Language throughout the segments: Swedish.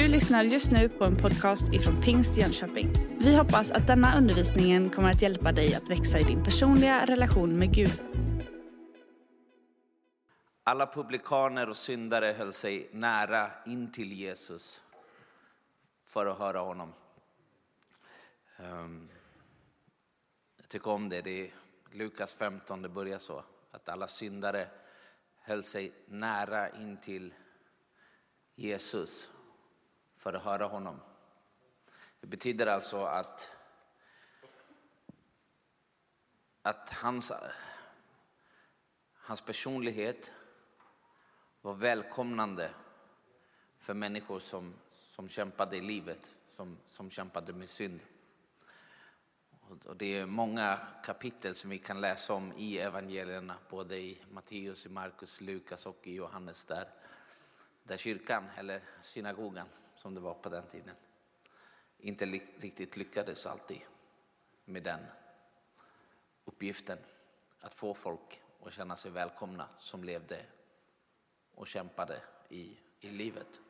Du lyssnar just nu på en podcast ifrån Pingst Jönköping. Vi hoppas att denna undervisning kommer att hjälpa dig att växa i din personliga relation med Gud. Alla publikaner och syndare höll sig nära in till Jesus för att höra honom. Ehm, jag tycker om det. Det är Lukas 15, det börjar så. Att alla syndare höll sig nära in till Jesus för att höra honom. Det betyder alltså att, att hans, hans personlighet var välkomnande för människor som, som kämpade i livet, som, som kämpade med synd. Och det är många kapitel som vi kan läsa om i evangelierna, både i Matteus, i Markus, Lukas och i Johannes där, där kyrkan, eller synagogan som det var på den tiden, inte riktigt lyckades alltid med den uppgiften att få folk att känna sig välkomna som levde och kämpade i, i livet.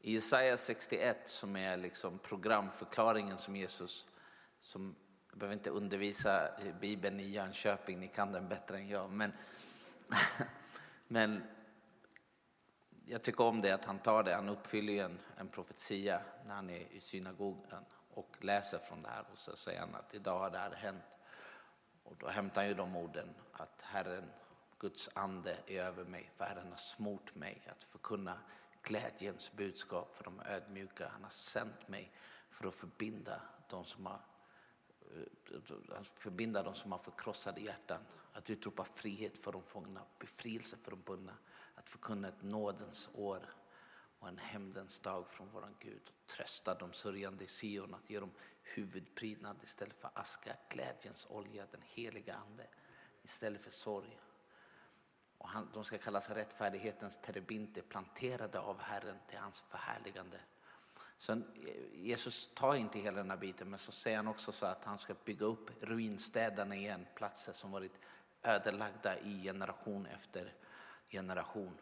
I Jesaja 61 som är liksom programförklaringen som Jesus, som, jag behöver inte undervisa Bibeln i Jönköping, ni kan den bättre än jag, men, men jag tycker om det att han tar det, han uppfyller en, en profetia när han är i synagogan och läser från det här och så säger han att idag har det här hänt. Och då hämtar han ju de orden att Herren Guds ande är över mig, för Herren har smort mig att förkunna glädjens budskap för de ödmjuka. Han har sänt mig för att förbinda de som har, eh, förbinda de som har förkrossade hjärtan. Att utropa frihet för de fångna, befrielse för de bundna. Att förkunna ett nådens år och en hämndens dag från våran Gud. Och trösta de sörjande i Sion, att ge dem huvudprydnad istället för aska, glädjens olja, den heliga ande istället för sorg. Och han, de ska kallas rättfärdighetens terebinte, planterade av Herren till hans förhärligande. Sen, eh, Jesus tar inte hela den här biten, men så säger han också så att han ska bygga upp ruinstäderna igen, platser som varit ödelagda i generation efter generation.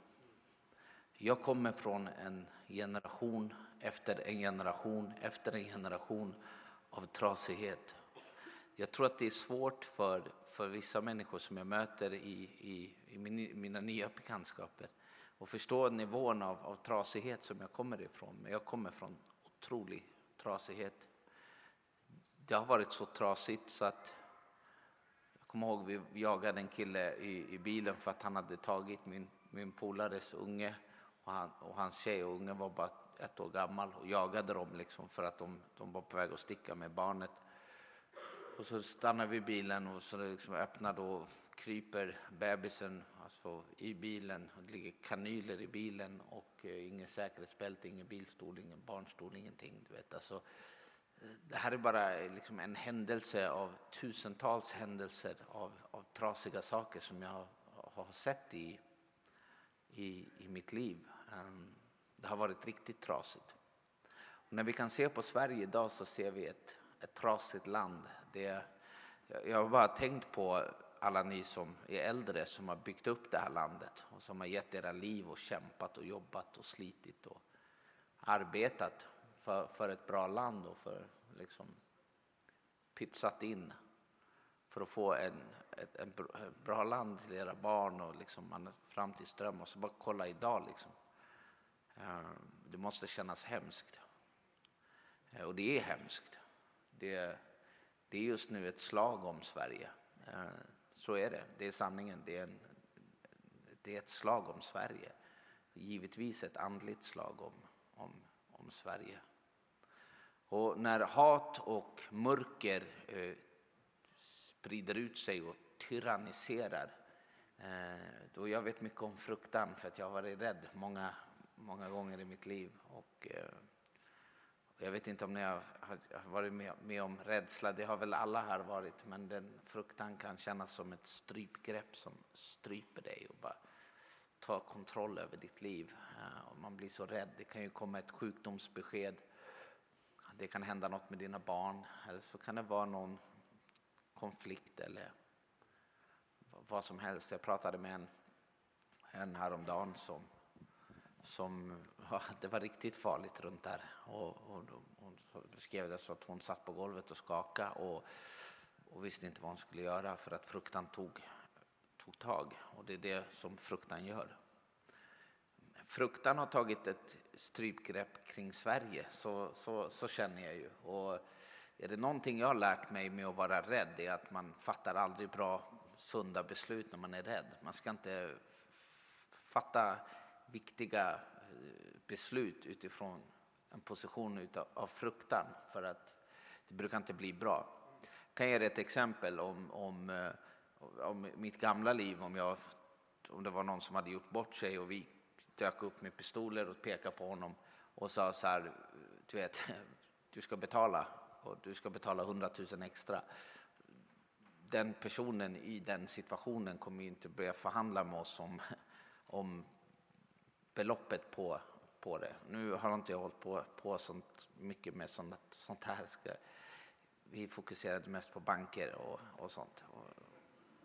Jag kommer från en generation efter en generation efter en generation av trasighet, jag tror att det är svårt för, för vissa människor som jag möter i, i, i min, mina nya bekantskaper att förstå nivån av, av trasighet som jag kommer ifrån. Men jag kommer från otrolig trasighet. Det har varit så trasigt så att kommer ihåg vi jagade en kille i, i bilen för att han hade tagit min, min polares unge och, han, och hans tjej och ungen var bara ett år gammal och jagade dem liksom för att de, de var på väg att sticka med barnet. Och så stannar vi bilen och så liksom öppnar då, kryper bebisen alltså i bilen. Och det ligger kanyler i bilen och eh, ingen säkerhetsbälte, ingen bilstol, ingen barnstol, ingenting. Du vet. Alltså, det här är bara liksom en händelse av tusentals händelser av, av trasiga saker som jag har, sett i, i, i mitt liv. Ehm, det har varit riktigt trasigt. Och när vi kan se på Sverige idag så ser vi ett ett trasigt land. Det, jag har bara tänkt på alla ni som är äldre som har byggt upp det här landet och som har gett era liv och kämpat och jobbat och slitit och arbetat för, för ett bra land och för liksom pytsat in för att få en, ett en bra land till era barn och liksom man framtidsdröm och så bara kolla idag liksom. Eh, det måste kännas hemskt. Eh, och det är hemskt. Det, det är just nu ett slag om Sverige. Eh, så är det, det är sanningen. Det är, en, det är ett slag om Sverige. Givetvis ett andligt slag om, om, om Sverige. Och när hat och mörker eh, sprider ut sig och tyranniserar eh, då jag vet mycket om fruktan för att jag har varit rädd många, många gånger i mitt liv. Och, eh, jag vet inte om ni har varit med, om rädsla, det har väl alla här varit, men den fruktan kan kännas som ett strypgrepp som stryper dig och bara tar kontroll över ditt liv. Och man blir så rädd, det kan ju komma ett sjukdomsbesked, det kan hända något med dina barn, eller så kan det vara någon konflikt eller vad som helst. Jag pratade med en, en häromdagen som, som det var riktigt farligt runt där. Och, och, hon beskrev det så att hon satt på golvet och skakade och, och visste inte vad hon skulle göra för att fruktan tog, tog tag. Och det är det som fruktan gör. Fruktan har tagit ett strypgrepp kring Sverige, så, så, så känner jag ju. Och är det någonting jag har lärt mig med att vara rädd, är att man fattar aldrig bra, sunda beslut när man är rädd. Man ska inte fatta viktiga eh, beslut utifrån en position av fruktan, för att det brukar inte bli bra. Jag kan ge dig ett exempel om, om, eh, om mitt gamla liv, om, jag, om det var någon som hade gjort bort sig och vi dök upp med pistoler och pekade på honom och sa så här, du vet, du ska betala och du ska betala 100 000 extra. Den personen i den situationen kommer inte börja förhandla med oss om, om beloppet på, på det. Nu har inte jag hållit på, på sånt mycket med sånt, sånt här. Ska, vi fokuserade mest på banker och, och sånt. Och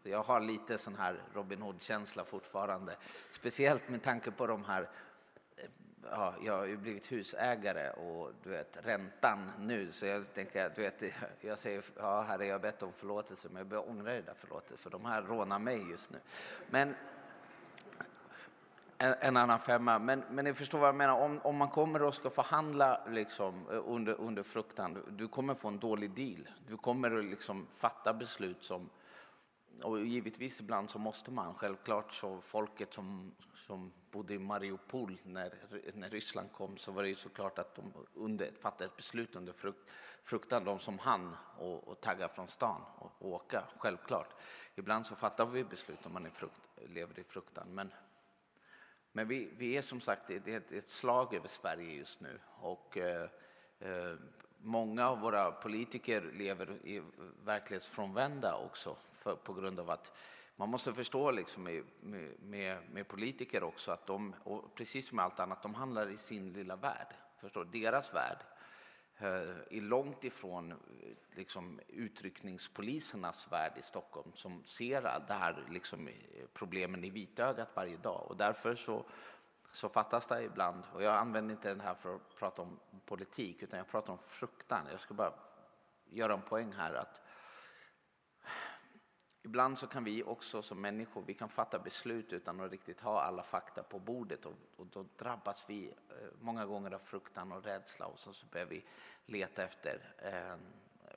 jag har lite sån här Robin Hood-känsla fortfarande. Speciellt med tanke på de här eh, ja, jag har ju blivit husägare och du vet räntan nu så jag tänker, du vet, jag säger ja herre jag har bett om förlåtelse men jag börjar ångra det där förlåtelse för de här rånar mig just nu. Men en, en, annan femma. Men, men ni förstår vad jag menar, om, om man kommer och ska förhandla liksom, under, under fruktan, du, du kommer få en dålig deal. Du kommer liksom fatta beslut som, och givetvis ibland så måste man. Självklart så folket som, som bodde i Mariupol när, när Ryssland kom så var det ju såklart att de under, fattade ett beslut under frukt, fruktan, de som hann och, och tagga från stan och, och, åka, självklart. Ibland så fattar vi beslut om man är frukt, lever i fruktan. Men, men vi, vi är som sagt, det är ett, ett slag över Sverige just nu. Och, eh, eh, många av våra politiker lever i verklighetsfrånvända också för, på grund av att man måste förstå liksom med, med, med, politiker också att de, och precis som med allt annat, de handlar i sin lilla värld. Förstår? Deras värld eh, är långt ifrån liksom, utryckningspolisernas värld i Stockholm som ser där här liksom, problemen i vitögat varje dag. Och därför så, så fattas det ibland, och jag använder inte den här för att prata om politik, utan jag pratar om fruktan. Jag ska bara göra en poäng här att Ibland så kan vi också som människor vi kan fatta beslut utan att riktigt ha alla fakta på bordet och, och då drabbas vi eh, många gånger av fruktan och rädsla och så, så behöver vi leta efter eh,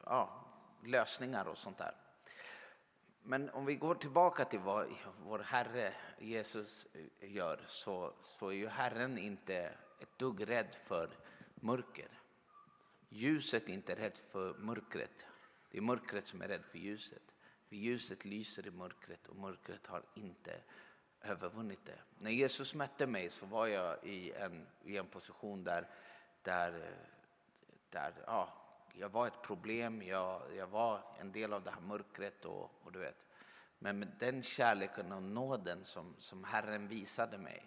ja, lösningar och sånt där. Men om vi går tillbaka till vad vår Herre Jesus eh, gör så, så är ju Herren inte ett dugg rädd för mörker. Ljuset är inte rädd för mörkret. Det är mörkret som är rädd för ljuset. För ljuset lyser i mörkret och mörkret har inte övervunnit det. När Jesus mötte mig så var jag i en, i en position där, där, där ja, jag var ett problem, jag, jag var en del av det här mörkret. Och, och du vet. Men med den kärleken och nåden som, som Herren visade mig,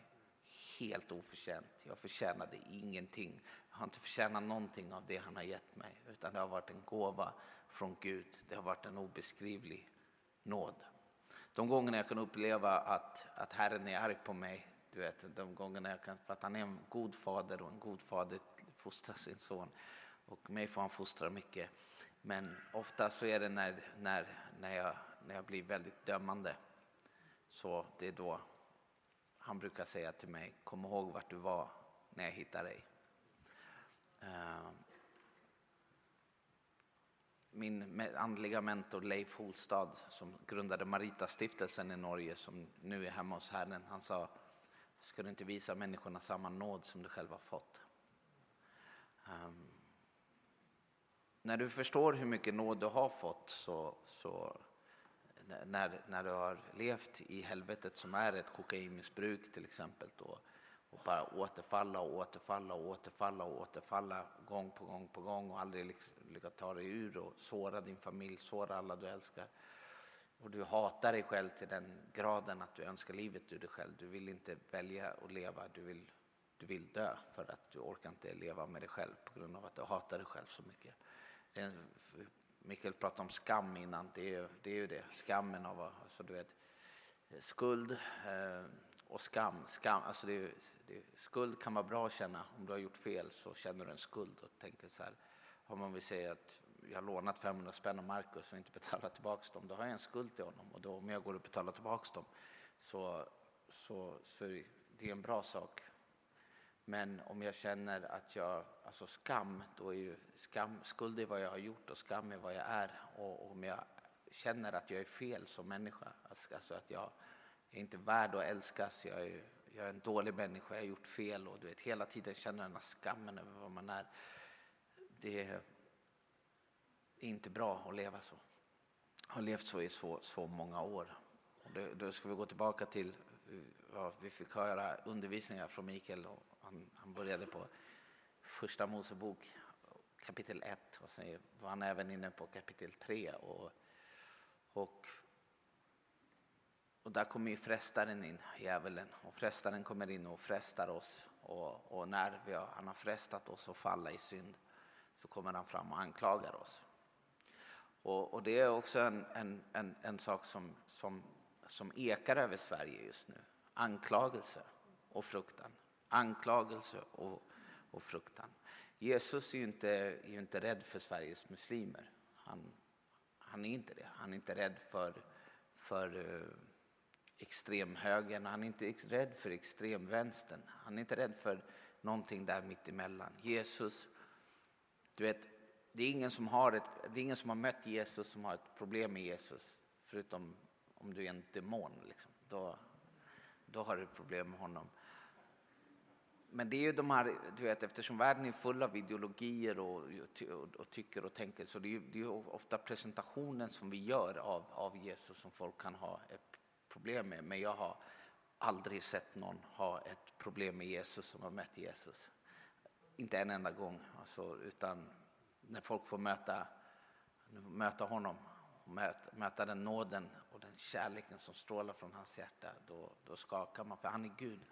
helt oförtjänt. Jag förtjänade ingenting. Jag har inte förtjänat någonting av det han har gett mig, utan det har varit en gåva från Gud. Det har varit en obeskrivlig nåd. De gångerna jag kan uppleva att, att Herren är arg på mig, du vet, de gångerna jag kan, för att han är en god fader och en god fader fostrar sin son. Och mig får han fostra mycket. Men ofta så är det när, när, när, jag, när jag blir väldigt dömande. Så det är då han brukar säga till mig, kom ihåg vart du var när jag hittade dig. Ehm, min andliga mentor Leif Holstad som grundade Marita-stiftelsen i Norge som nu är hemma hos Herren. Han sa, ska du inte visa människorna samma nåd som du själv har fått? Um, när du förstår hur mycket nåd du har fått så, så när, när du har levt i helvetet som är ett kokainmissbruk till exempel då, och bara återfalla och återfalla och återfalla och återfalla gång på gång på gång och aldrig liksom lyckats ta dig ur och såra din familj, såra alla du älskar. Och du hatar dig själv till den graden att du önskar livet ur dig själv. Du vill inte välja att leva, du vill, du vill dö för att du orkar inte leva med dig själv på grund av att du hatar dig själv så mycket. Mikael pratade om skam innan, det är, det är ju det, skammen av alltså, du vet, skuld. Eh, och skam. skam alltså det, det, skuld kan vara bra att känna. Om du har gjort fel så känner du en skuld och tänker så här. Om man vill säga att jag har lånat 500 spänn av Markus och inte betalat tillbaka dem, då har jag en skuld till honom. Och då, om jag går och betalar tillbaka dem så, så, så är det en bra sak. Men om jag känner att jag, alltså skam, då är ju skam, skuld är vad jag har gjort och skam är vad jag är. Och om jag känner att jag är fel som människa, alltså, alltså att jag är inte värd att älskas, jag är, jag är en dålig människa, jag har gjort fel och du vet hela tiden känner den här skammen över vad man är. Det är inte bra att leva så. Jag har levt så i så, så många år. Och då, då ska vi gå tillbaka till, ja, vi fick höra undervisningar från Mikael och han, han började på första Mosebok kapitel 1 och sen var han även inne på kapitel 3 och, och och där kommer ju frestaren in, djävulen. Och frestaren kommer in och frestar oss. Och, och när vi har, han har frestat oss att falla i synd så kommer han fram och anklagar oss. Och, och det är också en, en, en, en, sak som, som, som ekar över Sverige just nu. Anklagelse och fruktan. Anklagelse och, och fruktan. Jesus är ju inte, är ju inte rädd för Sveriges muslimer. Han, han är inte det. Han är inte rädd för, för uh, extremhögern, han är inte rädd för extremvänstern. Han är inte rädd för någonting där mittemellan. Jesus, du vet, det är, ingen som har ett, det är ingen som har mött Jesus som har ett problem med Jesus, förutom om du är en demon. Liksom. Då, då har du problem med honom. Men det är ju de här, du vet, eftersom världen är full av ideologier och, och, och tycker och tänker så det är, det är ofta presentationen som vi gör av, av Jesus som folk kan ha ett problem med. Men jag har aldrig sett någon ha ett problem med Jesus som har mött Jesus. Inte en enda gång. Alltså, utan när folk får möta, möta honom, möta, möta den nåden och den kärleken som strålar från hans hjärta, då, då skakar man. För han är Gud.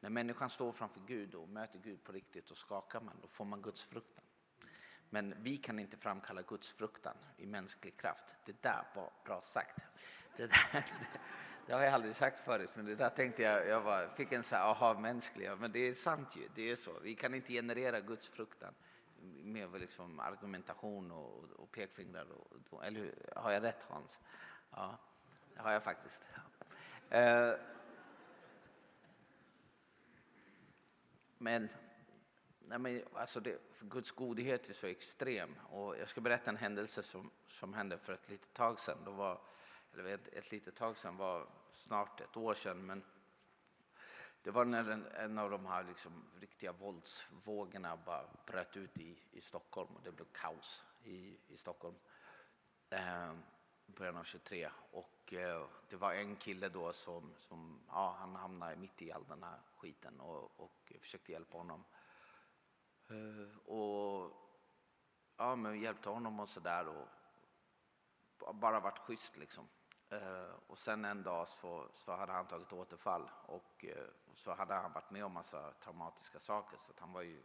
När människan står framför Gud och möter Gud på riktigt, då skakar man. Då får man Guds fruktan. Men vi kan inte framkalla Guds fruktan i mänsklig kraft. Det där var bra sagt. Det, där, det har jag aldrig sagt förut, men det där tänkte jag, jag bara, fick en så här aha-mänsklig, men det är sant ju, det är så. Vi kan inte generera Guds fruktan med liksom argumentation och, och pekfingrar. Och, eller hur? Har jag rätt Hans? Ja, det har jag faktiskt. Eh, men nej men, alltså det, Guds godhet är så extrem. Och jag ska berätta en händelse som, som hände för ett litet tag sedan. Då var, eller ett, ett litet tag sedan var snart ett år sedan. Men det var när en, en av de här liksom riktiga våldsvågorna bara bröt ut i, i Stockholm och det blev kaos i, i Stockholm. Eh, början av 23 och eh, det var en kille då som, som ja, han hamnade mitt i all den här skiten och, och försökte hjälpa honom. Eh, och ja, men hjälpte honom och sådär och bara varit schysst liksom. Eh, och sen en dag så, så hade han tagit återfall och eh, så hade han varit med om massa traumatiska saker så han var ju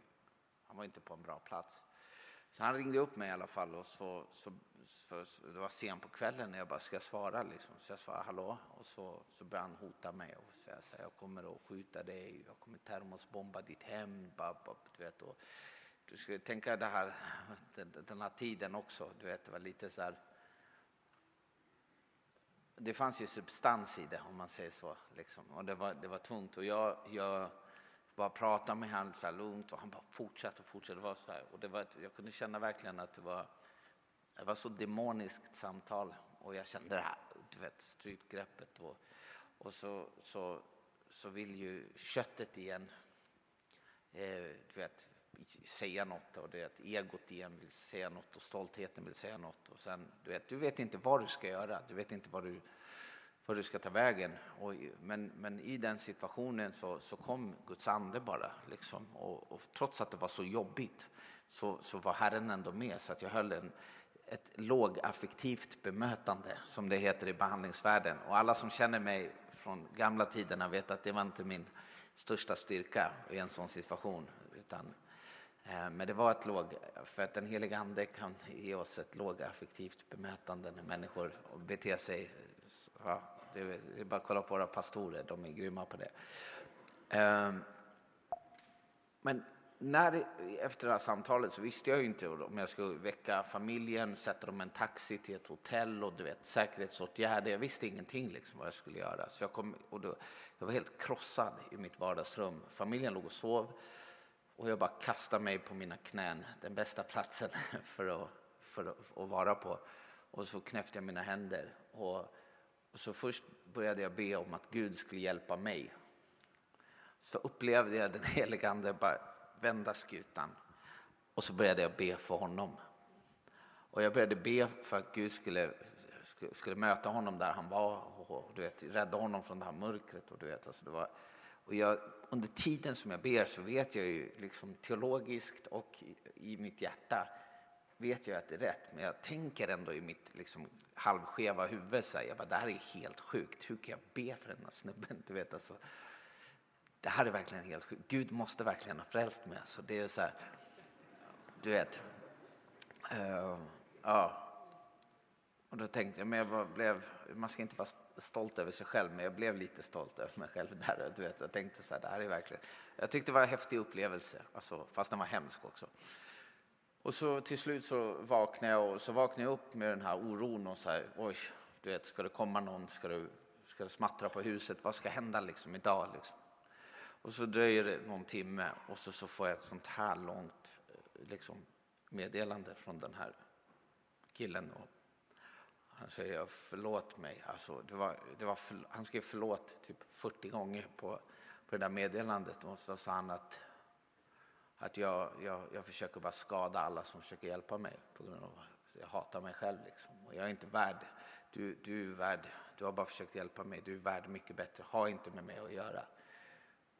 han var inte på en bra plats. Så han ringde upp mig i alla fall och så, så, så, så det var sent på kvällen när jag bara ska svara liksom. Så jag svarade hallå och så, så började han hota mig och säga så jag kommer att skjuta dig, jag kommer termosbomba ditt hem, du vet. Och, du ska tänka det här, den, den här tiden också, du vet, det var lite så här det fanns ju substans i det om man säger så. Liksom. Och det var, det var tungt. Och jag, jag bara pratade med honom så här lugnt och han bara fortsatte och fortsatte. Det var så här. Och det var, jag kunde känna verkligen att det var, det var så demoniskt samtal. Och jag kände det här du vet, strypgreppet. Och, och så, så, så vill ju köttet igen eh, du vet, säga något och det är att egot igen vill säga något och stoltheten vill säga något. Och sen, du, vet, du vet inte vad du ska göra, du vet inte vad du, vad du ska ta vägen. Och, men, men i den situationen så, så kom Guds ande bara. Liksom. Och, och, trots att det var så jobbigt så, så var Herren ändå med så att jag höll en, ett lågaffektivt bemötande som det heter i behandlingsvärlden. Och alla som känner mig från gamla tiderna vet att det var inte min största styrka i en sån situation. Utan Eh, men det var ett låg, för att den heliga ande kan ge oss ett lågaffektivt bemötande när människor beter sig, ja, Det är, bara att kolla på våra pastorer, de är grymma på det. Ehm, men när, efter det här samtalet så visste jag ju inte om jag skulle väcka familjen, sätta dem en taxi till ett hotell och du vet, säkerhetsåtgärder. Jag visste ingenting liksom vad jag skulle göra. Så jag, kom, och då, jag var helt krossad i mitt vardagsrum. Familjen låg och sov och jag bara kastade mig på mina knän, den bästa platsen för att, för att, att vara på. Och så knäppte jag mina händer. Och, och så först började jag be om att Gud skulle hjälpa mig. Så upplevde jag den helige Ande bara vända skutan. Och så började jag be för honom. Och jag började be för att Gud skulle, skulle möta honom där han var och du vet, rädda honom från det här mörkret. Och du vet, alltså det var, och jag, under tiden som jag ber så vet jag ju liksom teologiskt och i, mitt hjärta vet jag att det är rätt, men jag tänker ändå i mitt liksom, halvskeva huvud så här, jag bara, det här är helt sjukt, hur kan jag be för den här snubben? Du vet, alltså, det här är verkligen helt sjukt. Gud måste verkligen ha frälst mig. Så det är så här, du vet. Uh, ja. Och då tänkte jag, men jag blev, man ska inte vara stolt över sig själv, men jag blev lite stolt över mig själv där. Du vet, jag tänkte så här, det här är verkligen, jag tyckte det var en häftig upplevelse, alltså, fast den var hemsk också. Och så till slut så vaknade jag och så vaknade jag upp med den här oron och så här, oj, du vet, ska det komma någon, ska det, ska det smattra på huset, vad ska hända liksom idag liksom? Och så dröjer det någon timme och så, så får jag ett sånt här långt eh, liksom, meddelande från den här killen. Och han säger förlåt mig. Alltså, det var, det var för, han skrev förlåt typ 40 gånger på, på det där meddelandet. Och så sa han att, att jag, jag, jag försöker bara skada alla som försöker hjälpa mig. På grund av att jag hatar mig själv. Liksom. Och jag är inte värd. Du, du är värd. Du har bara försökt hjälpa mig. Du är värd mycket bättre. Ha inte med mig att göra.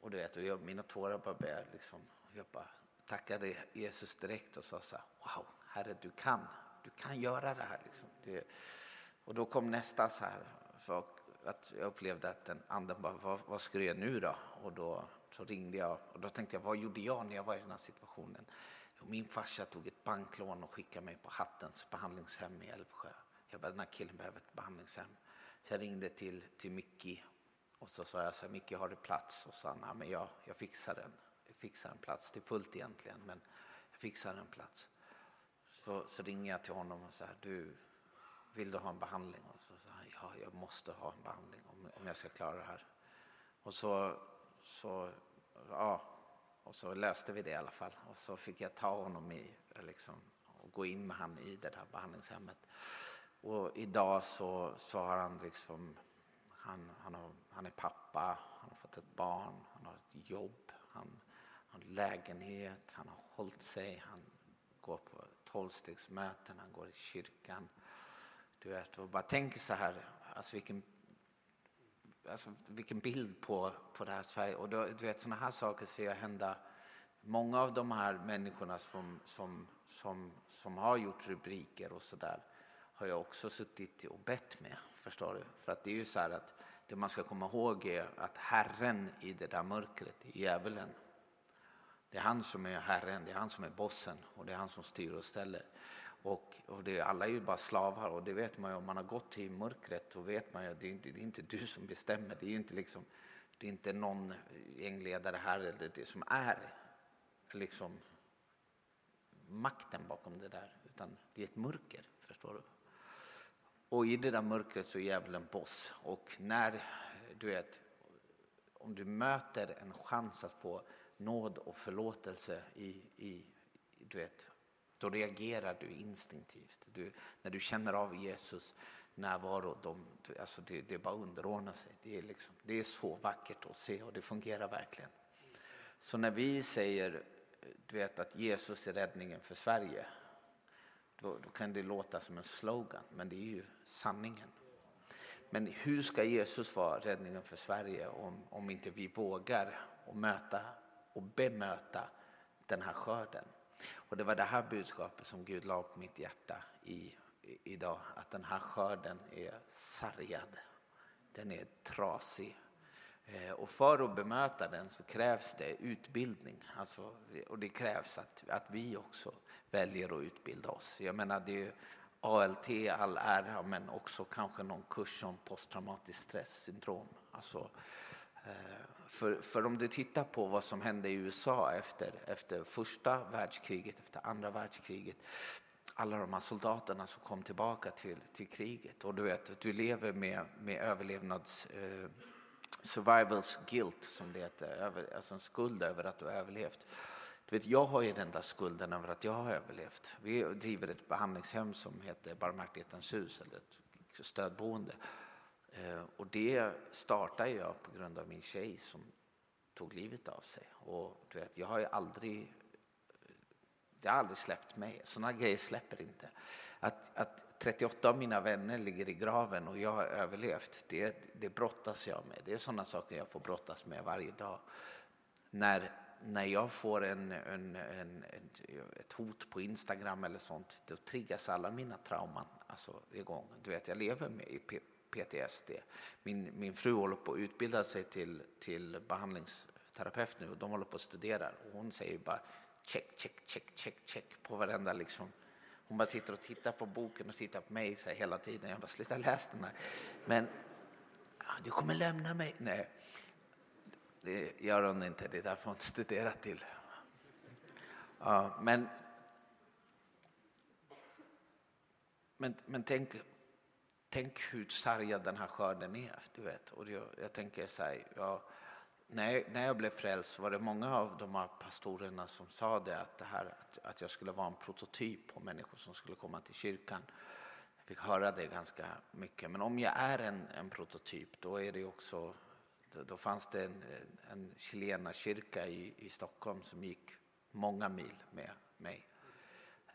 Och du vet, jag, mina tårar bara började liksom, jag bara tackade Jesus direkt och sa så här, wow, Herre du kan, du kan göra det här. Liksom. Det, och då kom nästa så här, för att jag upplevde att den anden bara, vad, vad ska du göra nu då? Och då så ringde jag och då tänkte jag, vad gjorde jag när jag var i den här situationen? min farsa tog ett banklån och skickade mig på Hattens behandlingshem i Älvsjö. Jag bara, den här killen behöver ett behandlingshem. Så jag ringde till, till Mickey och så sa jag så här, Micke har du plats? Och så sa han, men jag, jag fixar den. Jag fixar en plats, det är fullt egentligen, men jag fixar en plats. Så, så ringer jag till honom och säger, du, vill du ha en behandling? Och så sa han, ja, jag måste ha en behandling om, om jag ska klara det här. Och så, så, ja, och så löste vi det i alla fall. Och så fick jag ta honom i, liksom, och gå in med honom i det där behandlingshemmet. Och idag så, så har han liksom han, han, har, han är pappa, han har fått ett barn, han har ett jobb, han har lägenhet, han har hållit sig, han går på tolvstegsmöten, han går i kyrkan. Du vet, och bara tänk så här, alltså vilken, alltså vilken bild på, på det här Sverige. Och då, du vet, sådana här saker ser jag hända. Många av de här människorna som, som, som, som har gjort rubriker och sådär har jag också suttit och bett med. Förstår du? För att det är ju så här att det man ska komma ihåg är att Herren i det där mörkret, djävulen, det är han som är Herren, det är han som är bossen och det är han som styr och ställer. Och, och det, alla är ju bara slavar och det vet man ju om man har gått i mörkret så vet man ju att det är inte det är inte du som bestämmer. Det är inte liksom, det är inte någon gängledare här eller det som är liksom makten bakom det där utan det är ett mörker, förstår du? Och i det där mörkret så är djävulen boss. Och när du vet, om du möter en chans att få nåd och förlåtelse i, i du vet, då reagerar du instinktivt. Du, när du känner av Jesus närvaro, de, alltså det, det är bara underordnar sig. Det är, liksom, det är så vackert att se och det fungerar verkligen. Så när vi säger du vet, att Jesus är räddningen för Sverige då, då kan det låta som en slogan, men det är ju sanningen. Men hur ska Jesus vara räddningen för Sverige om, om inte vi vågar och möta och bemöta den här skörden? Och det var det här budskapet som Gud la på mitt hjärta i, i, idag. Att den här skörden är sargad. Den är trasig. Eh, och för att bemöta den så krävs det utbildning. Alltså, och det krävs att, att vi också väljer att utbilda oss. Jag menar, det är ALT, all ära, men också kanske någon kurs om posttraumatiskt stresssyndrom. Alltså, eh, Eh, för, för om du tittar på vad som hände i USA efter, efter första världskriget, efter andra världskriget, alla de här soldaterna som kom tillbaka till, till kriget och du vet, du lever med, med överlevnads eh, survivals guilt som det heter, över, alltså en skuld över att du har överlevt. Du vet, jag har ju den där skulden över att jag har överlevt. Vi driver ett behandlingshem som heter Barmhärtighetens hus, eller ett stödboende. Eh, och det startade jag på grund av min tjej som tog livet av sig. Och du vet, jag har ju aldrig, det har aldrig släppt mig. Sådana grejer släpper inte. Att, att 38 av mina vänner ligger i graven och jag har överlevt, det, det brottas jag med. Det är sådana saker jag får brottas med varje dag. När när jag får en, en, en, ett hot på Instagram eller sånt, då triggas alla mina trauman alltså, igång. Du vet, jag lever med PTSD. Min, min fru håller på att utbilda sig till, till behandlingsterapeut nu och de håller på att studera. Och hon säger bara check, check, check, check, check på varenda liksom. Hon bara sitter och tittar på boken och tittar på mig så hela tiden. Jag bara sluta läsa den här. Men du kommer lämna mig. Nej. Det gör hon inte, det är därför hon studerar till. Ja, men, men, men tänk, tänk hur sargad den här skörden är. Du vet. Och jag, jag tänker så här, jag, när, när jag blev frälst var det många av de här pastorerna som sa det att, det här, att, att jag skulle vara en prototyp på människor som skulle komma till kyrkan. Jag fick höra det ganska mycket. Men om jag är en, en prototyp då är det också då fanns det en, en chilenakyrka i, i Stockholm som gick många mil med mig.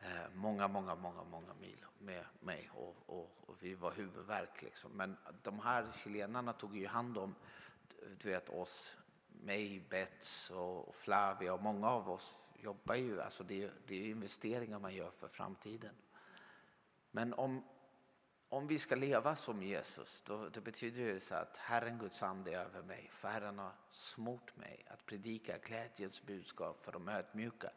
Eh, många, många, många, många mil med mig och, och, och, vi var huvudvärk. Liksom. Men de här chilenarna tog ju hand om du vet, oss, mig, Bets och, Flavia och många av oss jobbar ju, alltså det, det är investeringar man gör för framtiden. Men om om vi ska leva som Jesus, då, då betyder det så att Herren Guds ande är över mig, för Herren har smort mig att predika glädjens budskap för de ödmjuka.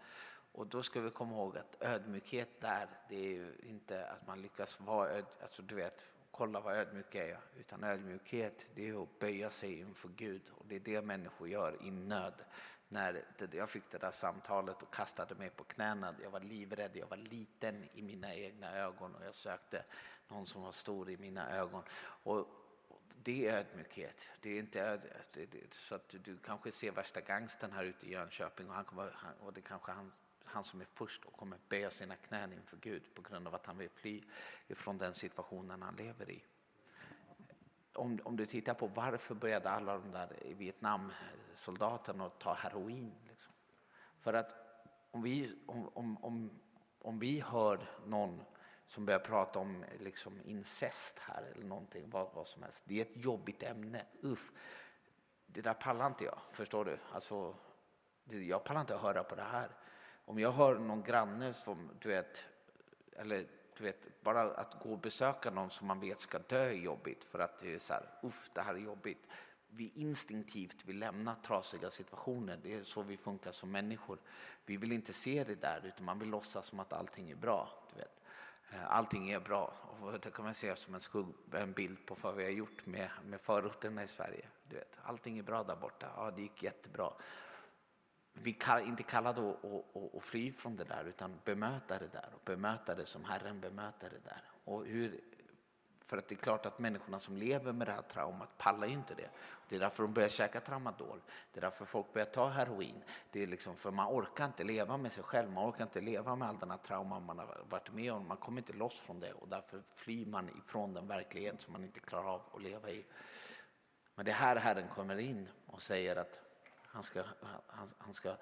Och då ska vi komma ihåg att ödmjukhet där, det är ju inte att man lyckas vara öd, alltså du vet, kolla vad ödmjuk är jag, utan ödmjukhet det är att böja sig inför Gud och det är det människor gör i nöd. När jag fick det där samtalet och kastade mig på knäna, jag var livrädd, jag var liten i mina egna ögon och jag sökte någon som var stor i mina ögon. Och det är ödmjukhet. Det är inte öd, det, det, så att du, du, kanske ser värsta gangsten här ute i Jönköping och, han kommer, och det kanske han, han som är först och kommer böja sina knän inför Gud på grund av att han vill fly ifrån den situationen han lever i. Om, om du tittar på varför började alla de där Vietnamsoldaterna att ta heroin? Liksom? För att om vi, om, om, om, om vi hör någon som börjar prata om liksom incest här eller någonting, vad, vad som helst. Det är ett jobbigt ämne. Uff. Det där pallar inte jag, förstår du? Alltså, jag pallar inte att höra på det här. Om jag hör någon granne som, du vet, eller du vet, bara att gå och besöka någon som man vet ska dö är jobbigt för att det är så här, uff, det här är jobbigt. Vi instinktivt vill lämna trasiga situationer, det är så vi funkar som människor. Vi vill inte se det där, utan man vill låtsas som att allting är bra. Du vet. Eh, allting är bra. Och det kan man se som en, skugg, en bild på vad vi har gjort med, med förorterna i Sverige. Du vet, allting är bra där borta. Ja, det gick jättebra. Vi är inte kallade att, att fly från det där utan bemöta det där och bemöta det som Herren bemöter det där. Och hur för att det är klart att människorna som lever med det här traumat pallar inte det. Det är därför de börjar käka tramadol. Det är därför folk börjar ta heroin. Det är liksom för man orkar inte leva med sig själv. Man orkar inte leva med all den här trauman man har varit med om. Man kommer inte loss från det och därför flyr man ifrån den verklighet som man inte klarar av att leva i. Men det är här Herren kommer in och säger att han ska, han, han ska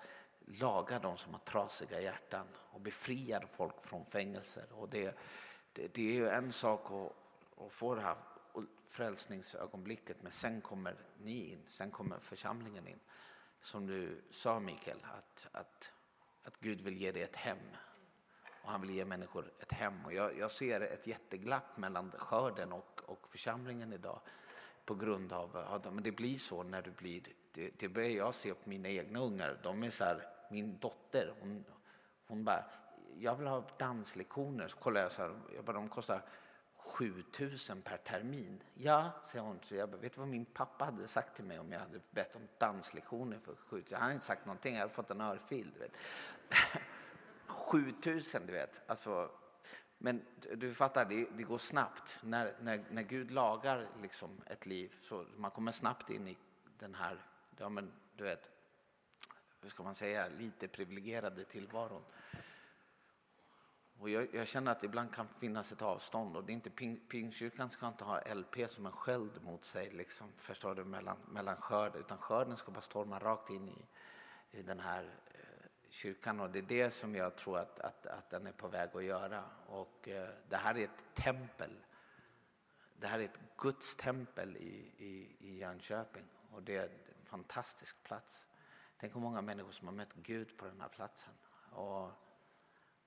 laga de som har trasiga hjärtan och befria folk från fängelser. Och det, det, det är ju en sak att att få det här frälsningsögonblicket men sen kommer ni in, sen kommer församlingen in. Som du sa Mikael, att, att, att Gud vill ge dig ett hem och han vill ge människor ett hem. Och jag, jag ser ett jätteglapp mellan skörden och, och församlingen idag på grund av, men det blir så när du blir, det, det börjar jag se på mina egna ungar, de är så här, min dotter, hon, hon bara, jag vill ha danslektioner. Så kollar jag så här, jag bara, de kostar 7000 per termin. Ja, säger hon. Så jag bara, vet du vad min pappa hade sagt till mig om jag hade bett om danslektioner för 7000? Han hade inte sagt någonting, jag hade fått en örfil. Du vet. 7000, du vet. Alltså, men du fattar, det, det går snabbt. När, när, när Gud lagar liksom ett liv så man kommer snabbt in i den här, ja men du vet, hur ska man säga, lite privilegierade tillvaron. Och jag, jag, känner att ibland kan finnas ett avstånd och det är inte Pingstkyrkan ska inte ha LP som en sköld mot sig, liksom, förstår du, mellan, mellan skörd, utan skörden ska bara storma rakt in i, i den här eh, kyrkan och det är det som jag tror att, att, att den är på väg att göra. Och eh, det här är ett tempel. Det här är ett Guds tempel i, i, i Jönköping och det fantastisk plats. Tänk hur många människor som har mött Gud på den här platsen. Och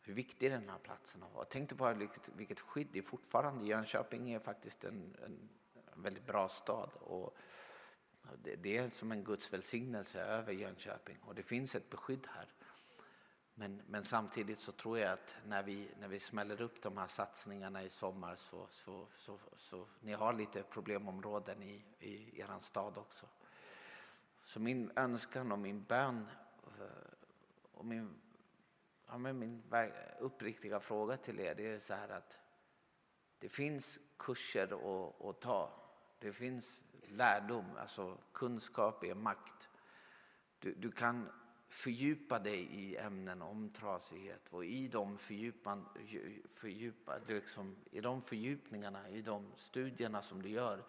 hur viktig den här platsen är. tänk bara vilket, vilket skydd det är fortfarande. Jönköping är faktiskt en, en, väldigt bra stad. Och det, det, är som en Guds välsignelse över Jönköping och det finns ett beskydd här. Men, men samtidigt så tror jag att när vi, när vi smäller upp de här satsningarna i sommar så, så, så, så ni har lite problemområden i, i er stad också. Så min önskan och min bön eh, och min, ja, men min uppriktiga fråga till er det är så här att det finns kurser att, att ta. Det finns lärdom, alltså kunskap är makt. Du, du kan fördjupa dig i ämnen om trasighet och i de, fördjupan, fördjupa, liksom, i de fördjupningarna, i de studierna som du gör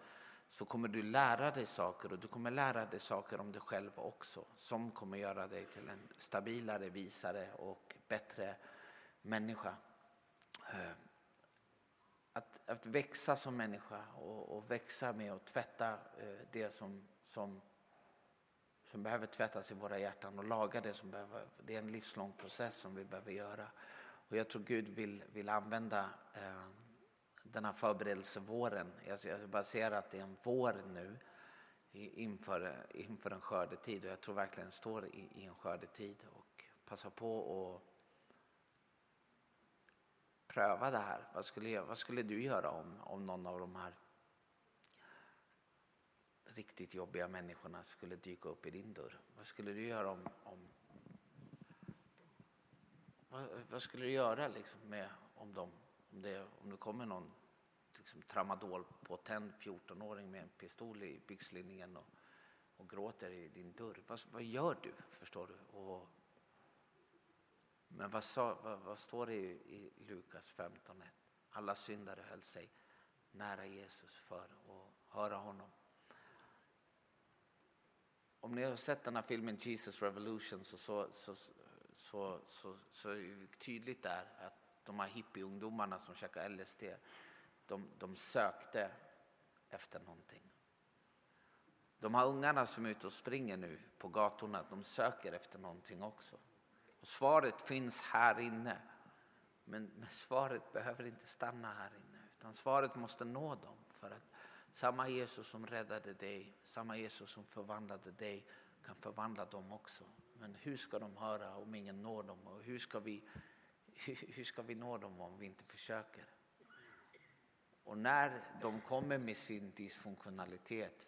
så kommer du lära dig saker och du kommer lära dig saker om dig själv också som kommer göra dig till en stabilare, visare och bättre människa. Eh, att, att växa som människa och, och växa med att tvätta eh, det som, som, som behöver tvättas i våra hjärtan och laga det som behöver. Det är en livslång process som vi behöver göra. Och jag tror Gud vill, vill använda eh, den här förberedelsevåren. Jag, jag bara ser att det är en vår nu inför, inför en skördetid och jag tror verkligen står i, i en skördetid och passa på att pröva det här. Vad skulle, vad skulle du göra om, om någon av de här riktigt jobbiga människorna skulle dyka upp i din dörr? Vad skulle du göra om, om vad, vad skulle du göra liksom med, om de, om det, om det kommer någon liksom, tramadol påtänd 14-åring med en pistol i byxlinningen och, och gråter i din dörr. Vad, vad gör du? Förstår du? Och, men vad, sa, vad, vad står det i, i Lukas 15? Alla syndare höll sig nära Jesus för att höra honom. Om ni har sett den här filmen Jesus Revolution så, så, så, så, så, så är det tydligt där att de här hippieungdomarna som käkar LSD, de, de sökte efter någonting. De här ungarna som är ute och springer nu på gatorna, de söker efter någonting också. Och svaret finns här inne. Men, men svaret behöver inte stanna här inne, utan svaret måste nå dem. För att samma Jesus som räddade dig, samma Jesus som förvandlade dig, kan förvandla dem också. Men hur ska de höra om ingen når dem? Och hur ska vi hur ska vi nå dem om vi inte försöker? Och när de kommer med sin dysfunktionalitet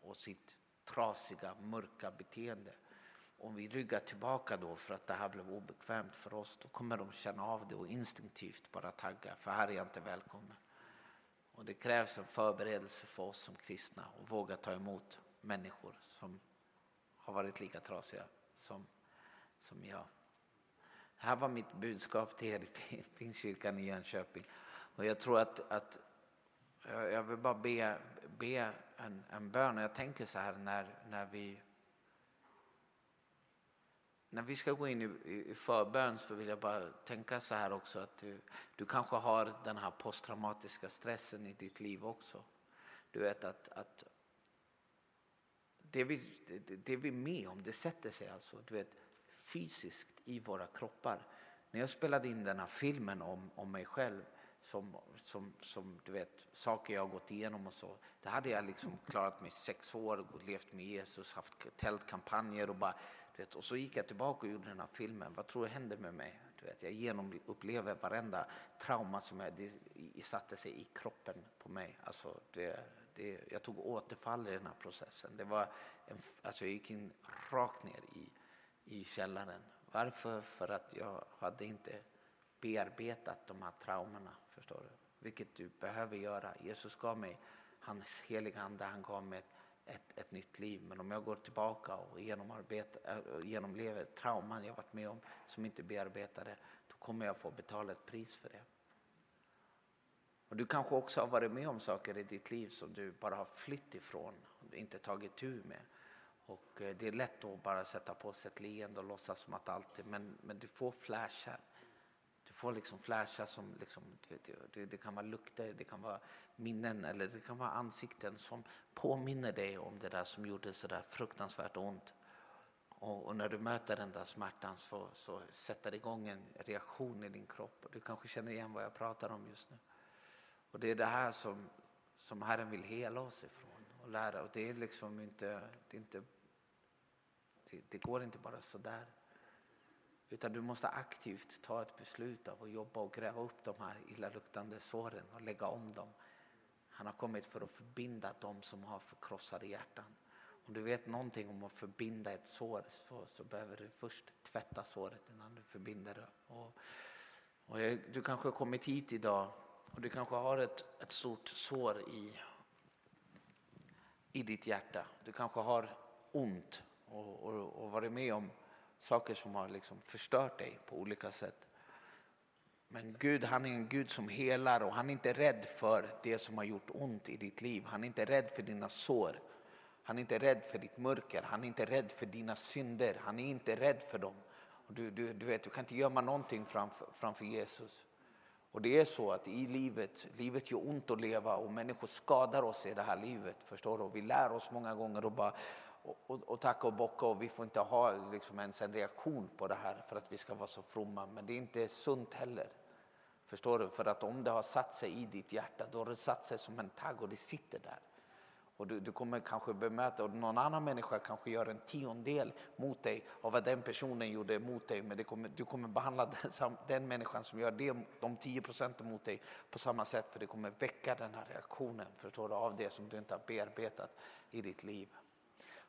och sitt trasiga, mörka beteende, om vi ryggar tillbaka då för att det här blev obekvämt för oss, då kommer de känna av det och instinktivt bara tagga, för här är jag inte välkommen. Och det krävs en förberedelse för oss som kristna att våga ta emot människor som har varit lika trasiga som, som jag. Det här var mitt budskap till er i Pingstkyrkan i Jönköping. Och jag tror att, att jag vill bara be, be en, en bön. Jag tänker så här när, när vi när vi ska gå in i, i förbön så vill jag bara tänka så här också att du, du kanske har den här posttraumatiska stressen i ditt liv också. Du vet att, att det, vi, det, det vi är med om, det sätter sig alltså. Du vet, fysiskt i våra kroppar. När jag spelade in den här filmen om, om mig själv som, som, som du vet, saker jag har gått igenom och så. Det hade jag liksom klarat mig sex år, levt med Jesus, haft tältkampanjer och bara, du vet, och så gick jag tillbaka och gjorde den här filmen. Vad tror du hände med mig? Du vet, jag genomupplever varenda trauma som jag, det, satte sig i kroppen på mig. Alltså det, det, jag tog återfall i den här processen. Det var en, alltså jag gick in rakt ner i, i källaren. Varför? För att jag hade inte bearbetat de här traumorna, förstår du? Vilket du behöver göra. Jesus gav mig hans heliga ande, han gav mig ett, ett, ett nytt liv. Men om jag går tillbaka och äh, genomlever trauman jag varit med om som inte bearbetade, då kommer jag få betala ett pris för det. Och du kanske också har varit med om saker i ditt liv som du bara har flytt ifrån och inte tagit tur med. Och eh, det är lätt att bara sätta på sig ett leende och låtsas som att allt är, men, men du får flashar. Du får liksom flashar som liksom, det, det, kan vara lukter, det kan vara minnen eller det kan vara ansikten som påminner dig om det där som gjorde så där fruktansvärt ont. Och, och, när du möter den där smärtan så, så sätter det igång en reaktion i din kropp. Och du kanske känner igen vad jag pratar om just nu. Och det är det här som, som Herren vill hela oss ifrån och lära. Och det är liksom inte, det, är inte, det, det går inte bara sådär. Utan du måste aktivt ta ett beslut av att jobba och gräva upp de här illaluktande såren och lägga om dem. Han har kommit för att förbinda de som har förkrossade hjärtan. Om du vet någonting om att förbinda ett sår så, så behöver du först tvätta såret innan du förbinder det. Och, och du kanske har kommit hit idag och du kanske har ett, ett stort sår i, i ditt hjärta. Du kanske har ont och, och, och varit med om saker som har liksom förstört dig på olika sätt. Men Gud han är en Gud som helar och han är inte rädd för det som har gjort ont i ditt liv. Han är inte rädd för dina sår. Han är inte rädd för ditt mörker. Han är inte rädd för dina synder. Han är inte rädd för dem. Och du, du, du, vet, du kan inte gömma någonting framför, framför Jesus. Och det är så att i livet, livet gör ont att leva och människor skadar oss i det här livet. Förstår du? Vi lär oss många gånger att bara och, och, och tacka och bocka och vi får inte ha liksom ens en reaktion på det här för att vi ska vara så fromma. Men det är inte sunt heller. Förstår du? För att om det har satt sig i ditt hjärta då har det satt sig som en tagg och det sitter där. Och du, du, kommer kanske bemöta, och någon annan människa kanske gör en tiondel mot dig av vad den personen gjorde mot dig. Men kommer, du kommer behandla den, den människan som gör det, de 10 procenten mot dig på samma sätt. För det kommer väcka den här reaktionen förstår du, av det som du inte har bearbetat i ditt liv.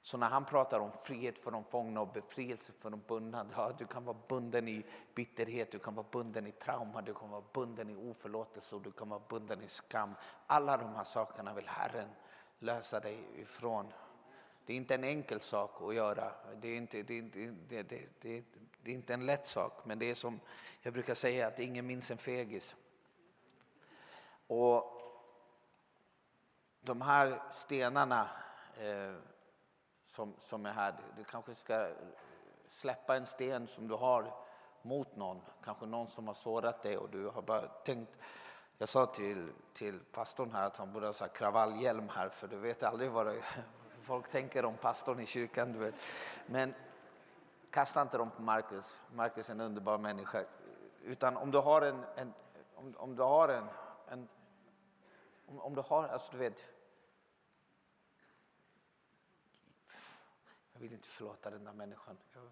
Så när han pratar om frihet för de fångna och befrielse för de bundna. Ja, du kan vara bunden i bitterhet, du kan vara bunden i trauma, du kan vara bunden i oförlåtelse och du kan vara bunden i skam. Alla de här sakerna vill Herren lösa dig ifrån. Det är inte en enkel sak att göra. Det är inte, det, det, det, det, det är inte en lätt sak, men det är som jag brukar säga att ingen minns en fegis. Och de här stenarna eh, som, som är här, du kanske ska släppa en sten som du har mot någon, kanske någon som har sårat dig och du har bara tänkt jag sa till, till pastorn här att han borde ha så kravallhjälm här för du vet aldrig vad det, folk tänker om pastorn i kyrkan. Du vet. Men kasta inte dem på Markus. Markus är en underbar människa. Utan om du har en, en om, om, du har en, en om, om, du har, alltså du vet. Jag vill inte förlåta den där människan. Jag är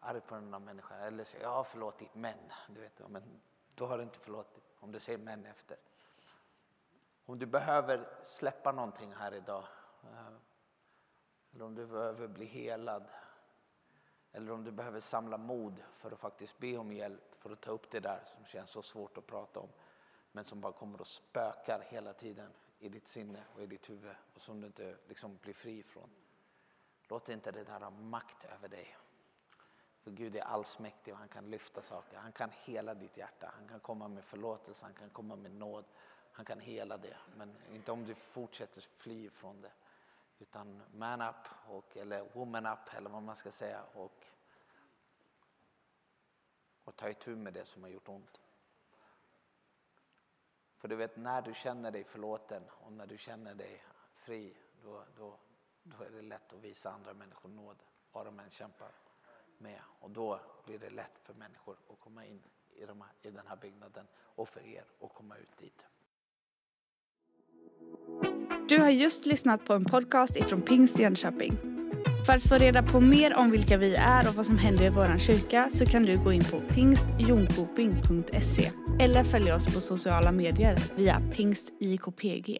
arg på den där människan. Eller så, jag har förlåtit men. Du vet, men då har du inte förlåtit om du säger men efter. Om du behöver släppa någonting här idag. Eh, eller om du behöver bli helad. Eller om du behöver samla mod för att faktiskt be om hjälp för att ta upp det där som känns så svårt att prata om. Men som bara kommer och spökar hela tiden i ditt sinne och i ditt huvud och som du inte liksom blir fri från. Låt inte det där ha makt över dig. För Gud är allsmäktig och han kan lyfta saker. Han kan hela ditt hjärta. Han kan komma med förlåtelse, han kan komma med nåd. Han kan hela det. Men inte om du fortsätter fly från det. Utan man up, och, eller woman up eller vad man ska säga. Och, och ta itu med det som har gjort ont. För du vet när du känner dig förlåten och när du känner dig fri. Då, då, då är det lätt att visa andra människor nåd. Vad de än kämpar med och då blir det lätt för människor att komma in i, de här, i den här byggnaden och för er att komma ut dit. Du har just lyssnat på en podcast ifrån Pingst Jönköping. För att få reda på mer om vilka vi är och vad som händer i vår kyrka så kan du gå in på pingstjonkoping.se eller följa oss på sociala medier via pingstjkpg.